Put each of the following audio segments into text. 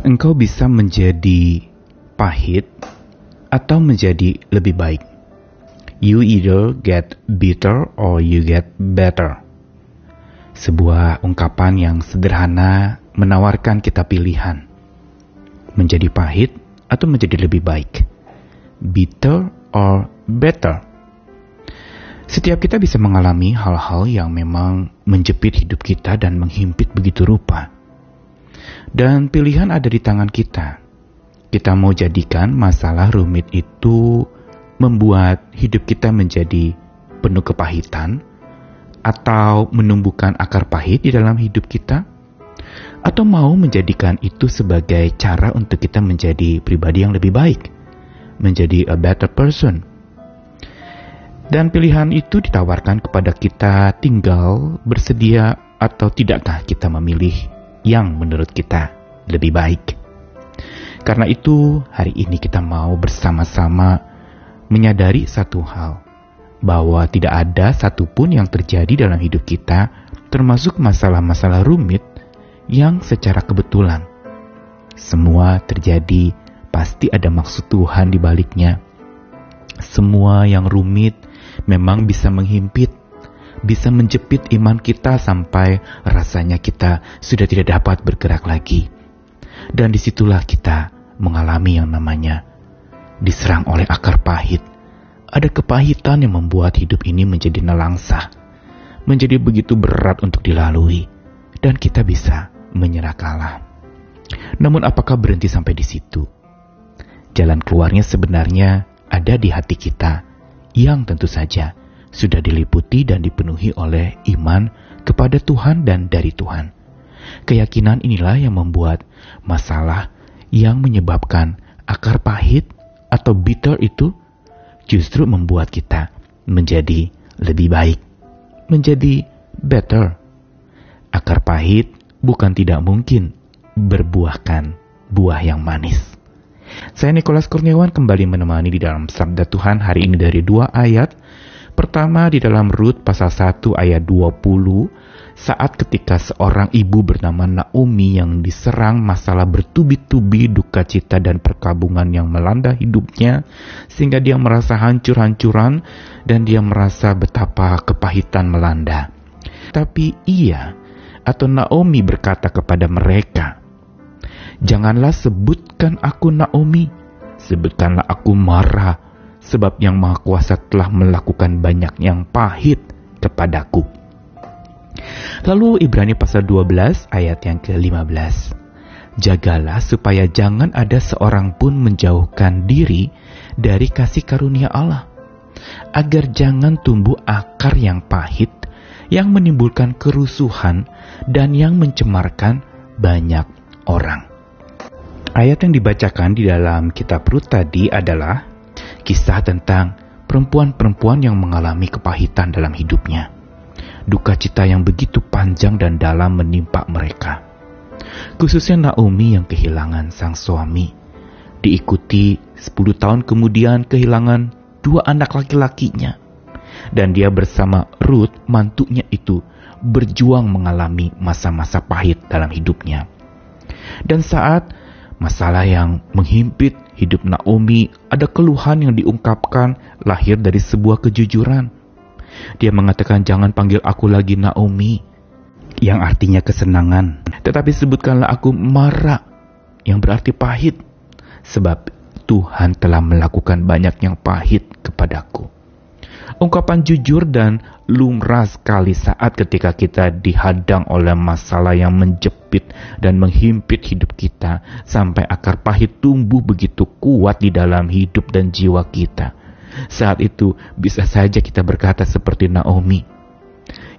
engkau bisa menjadi pahit atau menjadi lebih baik. You either get bitter or you get better. Sebuah ungkapan yang sederhana menawarkan kita pilihan. Menjadi pahit atau menjadi lebih baik. Bitter or better. Setiap kita bisa mengalami hal-hal yang memang menjepit hidup kita dan menghimpit begitu rupa. Dan pilihan ada di tangan kita. Kita mau jadikan masalah rumit itu membuat hidup kita menjadi penuh kepahitan, atau menumbuhkan akar pahit di dalam hidup kita, atau mau menjadikan itu sebagai cara untuk kita menjadi pribadi yang lebih baik, menjadi a better person dan pilihan itu ditawarkan kepada kita tinggal bersedia atau tidakkah kita memilih yang menurut kita lebih baik. Karena itu, hari ini kita mau bersama-sama menyadari satu hal, bahwa tidak ada satupun yang terjadi dalam hidup kita, termasuk masalah-masalah rumit yang secara kebetulan. Semua terjadi, pasti ada maksud Tuhan di baliknya. Semua yang rumit, memang bisa menghimpit, bisa menjepit iman kita sampai rasanya kita sudah tidak dapat bergerak lagi. Dan di situlah kita mengalami yang namanya diserang oleh akar pahit. Ada kepahitan yang membuat hidup ini menjadi nelangsa, menjadi begitu berat untuk dilalui, dan kita bisa menyerah kalah. Namun apakah berhenti sampai di situ? Jalan keluarnya sebenarnya ada di hati kita, yang tentu saja sudah diliputi dan dipenuhi oleh iman kepada Tuhan dan dari Tuhan. Keyakinan inilah yang membuat masalah yang menyebabkan akar pahit atau bitter itu justru membuat kita menjadi lebih baik, menjadi better. Akar pahit bukan tidak mungkin berbuahkan buah yang manis. Saya Nikolas Kurniawan kembali menemani di dalam Sabda Tuhan hari ini dari dua ayat. Pertama di dalam Rut pasal 1 ayat 20, saat ketika seorang ibu bernama Naomi yang diserang masalah bertubi-tubi duka cita dan perkabungan yang melanda hidupnya, sehingga dia merasa hancur-hancuran dan dia merasa betapa kepahitan melanda. Tapi ia atau Naomi berkata kepada mereka, Janganlah sebutkan aku Naomi, sebutkanlah aku Mara, sebab yang Maha Kuasa telah melakukan banyak yang pahit kepadaku. Lalu Ibrani pasal 12 ayat yang ke-15. Jagalah supaya jangan ada seorang pun menjauhkan diri dari kasih karunia Allah, agar jangan tumbuh akar yang pahit yang menimbulkan kerusuhan dan yang mencemarkan banyak orang. Ayat yang dibacakan di dalam kitab Rut tadi adalah kisah tentang perempuan-perempuan yang mengalami kepahitan dalam hidupnya. Duka cita yang begitu panjang dan dalam menimpa mereka. Khususnya Naomi yang kehilangan sang suami. Diikuti 10 tahun kemudian kehilangan dua anak laki-lakinya. Dan dia bersama Ruth, mantunya itu, berjuang mengalami masa-masa pahit dalam hidupnya. Dan saat masalah yang menghimpit hidup Naomi, ada keluhan yang diungkapkan lahir dari sebuah kejujuran. Dia mengatakan jangan panggil aku lagi Naomi, yang artinya kesenangan. Tetapi sebutkanlah aku Mara, yang berarti pahit. Sebab Tuhan telah melakukan banyak yang pahit kepadaku. Ungkapan jujur dan lumrah sekali saat ketika kita dihadang oleh masalah yang menjepit dan menghimpit hidup kita sampai akar pahit tumbuh begitu kuat di dalam hidup dan jiwa kita. Saat itu bisa saja kita berkata seperti Naomi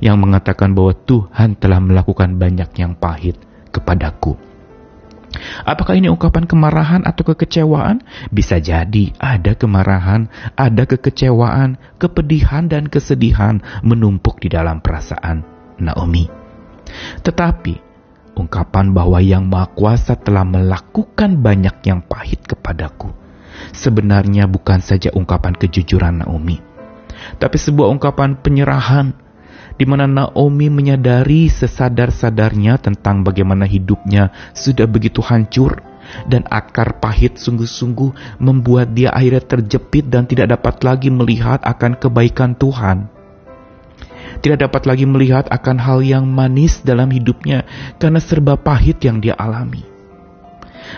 yang mengatakan bahwa Tuhan telah melakukan banyak yang pahit kepadaku. Apakah ini ungkapan kemarahan atau kekecewaan? Bisa jadi ada kemarahan, ada kekecewaan, kepedihan, dan kesedihan menumpuk di dalam perasaan Naomi. Tetapi, ungkapan bahwa Yang Maha Kuasa telah melakukan banyak yang pahit kepadaku sebenarnya bukan saja ungkapan kejujuran Naomi, tapi sebuah ungkapan penyerahan di mana Naomi menyadari sesadar-sadarnya tentang bagaimana hidupnya sudah begitu hancur dan akar pahit sungguh-sungguh membuat dia akhirnya terjepit dan tidak dapat lagi melihat akan kebaikan Tuhan. Tidak dapat lagi melihat akan hal yang manis dalam hidupnya karena serba pahit yang dia alami.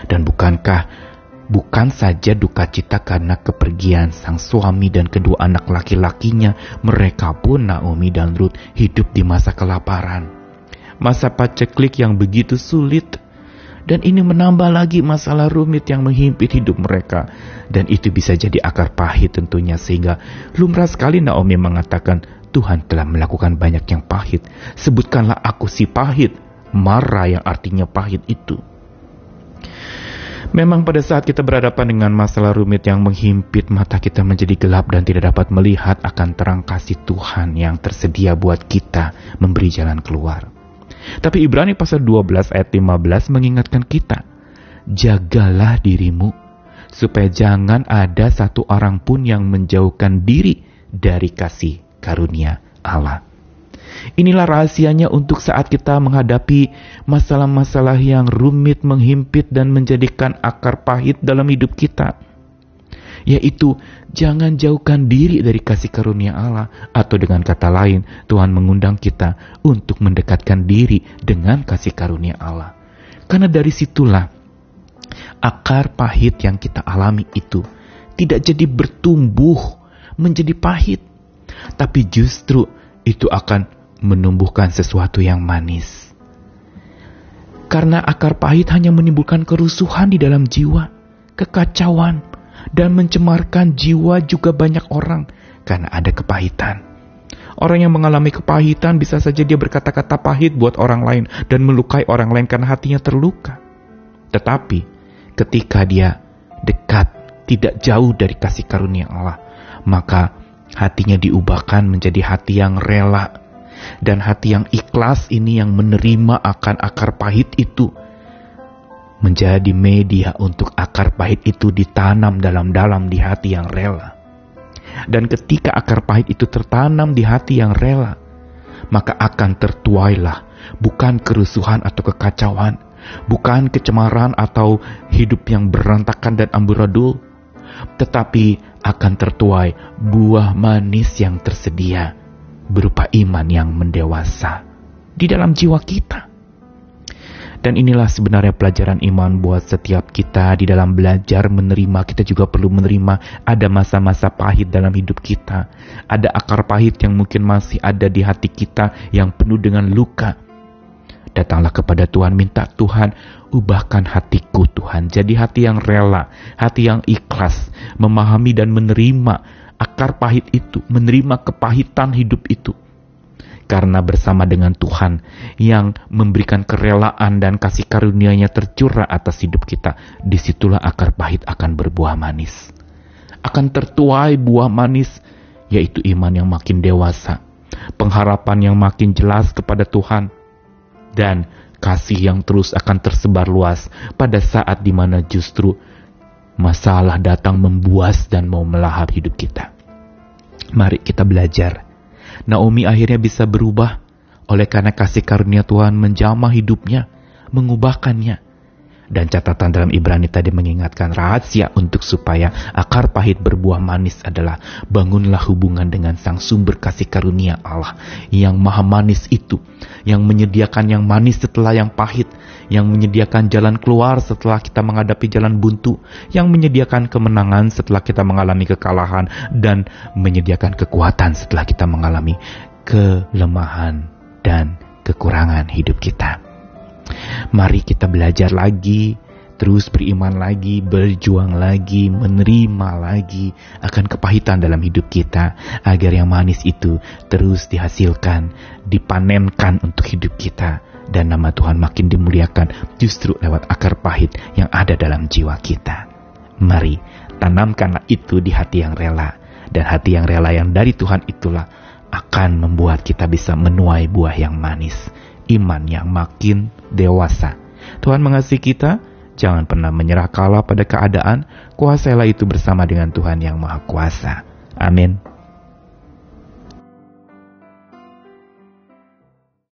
Dan bukankah bukan saja duka cita karena kepergian sang suami dan kedua anak laki-lakinya, mereka pun Naomi dan Ruth hidup di masa kelaparan. Masa paceklik yang begitu sulit dan ini menambah lagi masalah rumit yang menghimpit hidup mereka. Dan itu bisa jadi akar pahit tentunya sehingga lumrah sekali Naomi mengatakan, Tuhan telah melakukan banyak yang pahit. Sebutkanlah aku si pahit. Marah yang artinya pahit itu. Memang pada saat kita berhadapan dengan masalah rumit yang menghimpit mata kita menjadi gelap dan tidak dapat melihat akan terang kasih Tuhan yang tersedia buat kita memberi jalan keluar. Tapi Ibrani pasal 12 ayat 15 mengingatkan kita, jagalah dirimu supaya jangan ada satu orang pun yang menjauhkan diri dari kasih karunia Allah. Inilah rahasianya untuk saat kita menghadapi masalah-masalah yang rumit, menghimpit, dan menjadikan akar pahit dalam hidup kita yaitu jangan jauhkan diri dari kasih karunia Allah atau dengan kata lain Tuhan mengundang kita untuk mendekatkan diri dengan kasih karunia Allah. Karena dari situlah akar pahit yang kita alami itu tidak jadi bertumbuh menjadi pahit, tapi justru itu akan menumbuhkan sesuatu yang manis. Karena akar pahit hanya menimbulkan kerusuhan di dalam jiwa, kekacauan, dan mencemarkan jiwa juga banyak orang karena ada kepahitan. Orang yang mengalami kepahitan bisa saja dia berkata-kata pahit buat orang lain dan melukai orang lain karena hatinya terluka. Tetapi ketika dia dekat, tidak jauh dari kasih karunia Allah, maka hatinya diubahkan menjadi hati yang rela dan hati yang ikhlas ini yang menerima akan akar pahit itu menjadi media untuk akar pahit itu ditanam dalam-dalam di hati yang rela. Dan ketika akar pahit itu tertanam di hati yang rela, maka akan tertuailah bukan kerusuhan atau kekacauan, bukan kecemaran atau hidup yang berantakan dan amburadul, tetapi akan tertuai buah manis yang tersedia berupa iman yang mendewasa di dalam jiwa kita. Dan inilah sebenarnya pelajaran iman buat setiap kita di dalam belajar menerima. Kita juga perlu menerima ada masa-masa pahit dalam hidup kita. Ada akar pahit yang mungkin masih ada di hati kita yang penuh dengan luka. Datanglah kepada Tuhan, minta Tuhan ubahkan hatiku Tuhan. Jadi hati yang rela, hati yang ikhlas, memahami dan menerima akar pahit itu, menerima kepahitan hidup itu karena bersama dengan Tuhan yang memberikan kerelaan dan kasih karunia-Nya tercurah atas hidup kita, di situlah akar pahit akan berbuah manis. Akan tertuai buah manis, yaitu iman yang makin dewasa, pengharapan yang makin jelas kepada Tuhan, dan kasih yang terus akan tersebar luas pada saat di mana justru masalah datang membuas dan mau melahap hidup kita. Mari kita belajar Naomi akhirnya bisa berubah oleh karena kasih karunia Tuhan menjamah hidupnya, mengubahkannya. Dan catatan dalam Ibrani tadi mengingatkan rahasia untuk supaya akar pahit berbuah manis adalah bangunlah hubungan dengan sang sumber kasih karunia Allah yang maha manis itu, yang menyediakan yang manis setelah yang pahit, yang menyediakan jalan keluar setelah kita menghadapi jalan buntu, yang menyediakan kemenangan setelah kita mengalami kekalahan, dan menyediakan kekuatan setelah kita mengalami kelemahan dan kekurangan hidup kita. Mari kita belajar lagi, terus beriman lagi, berjuang lagi, menerima lagi akan kepahitan dalam hidup kita, agar yang manis itu terus dihasilkan, dipanenkan untuk hidup kita dan nama Tuhan makin dimuliakan justru lewat akar pahit yang ada dalam jiwa kita. Mari tanamkanlah itu di hati yang rela dan hati yang rela yang dari Tuhan itulah akan membuat kita bisa menuai buah yang manis, iman yang makin dewasa. Tuhan mengasihi kita, jangan pernah menyerah kalah pada keadaan, kuasailah itu bersama dengan Tuhan yang Maha Kuasa. Amin.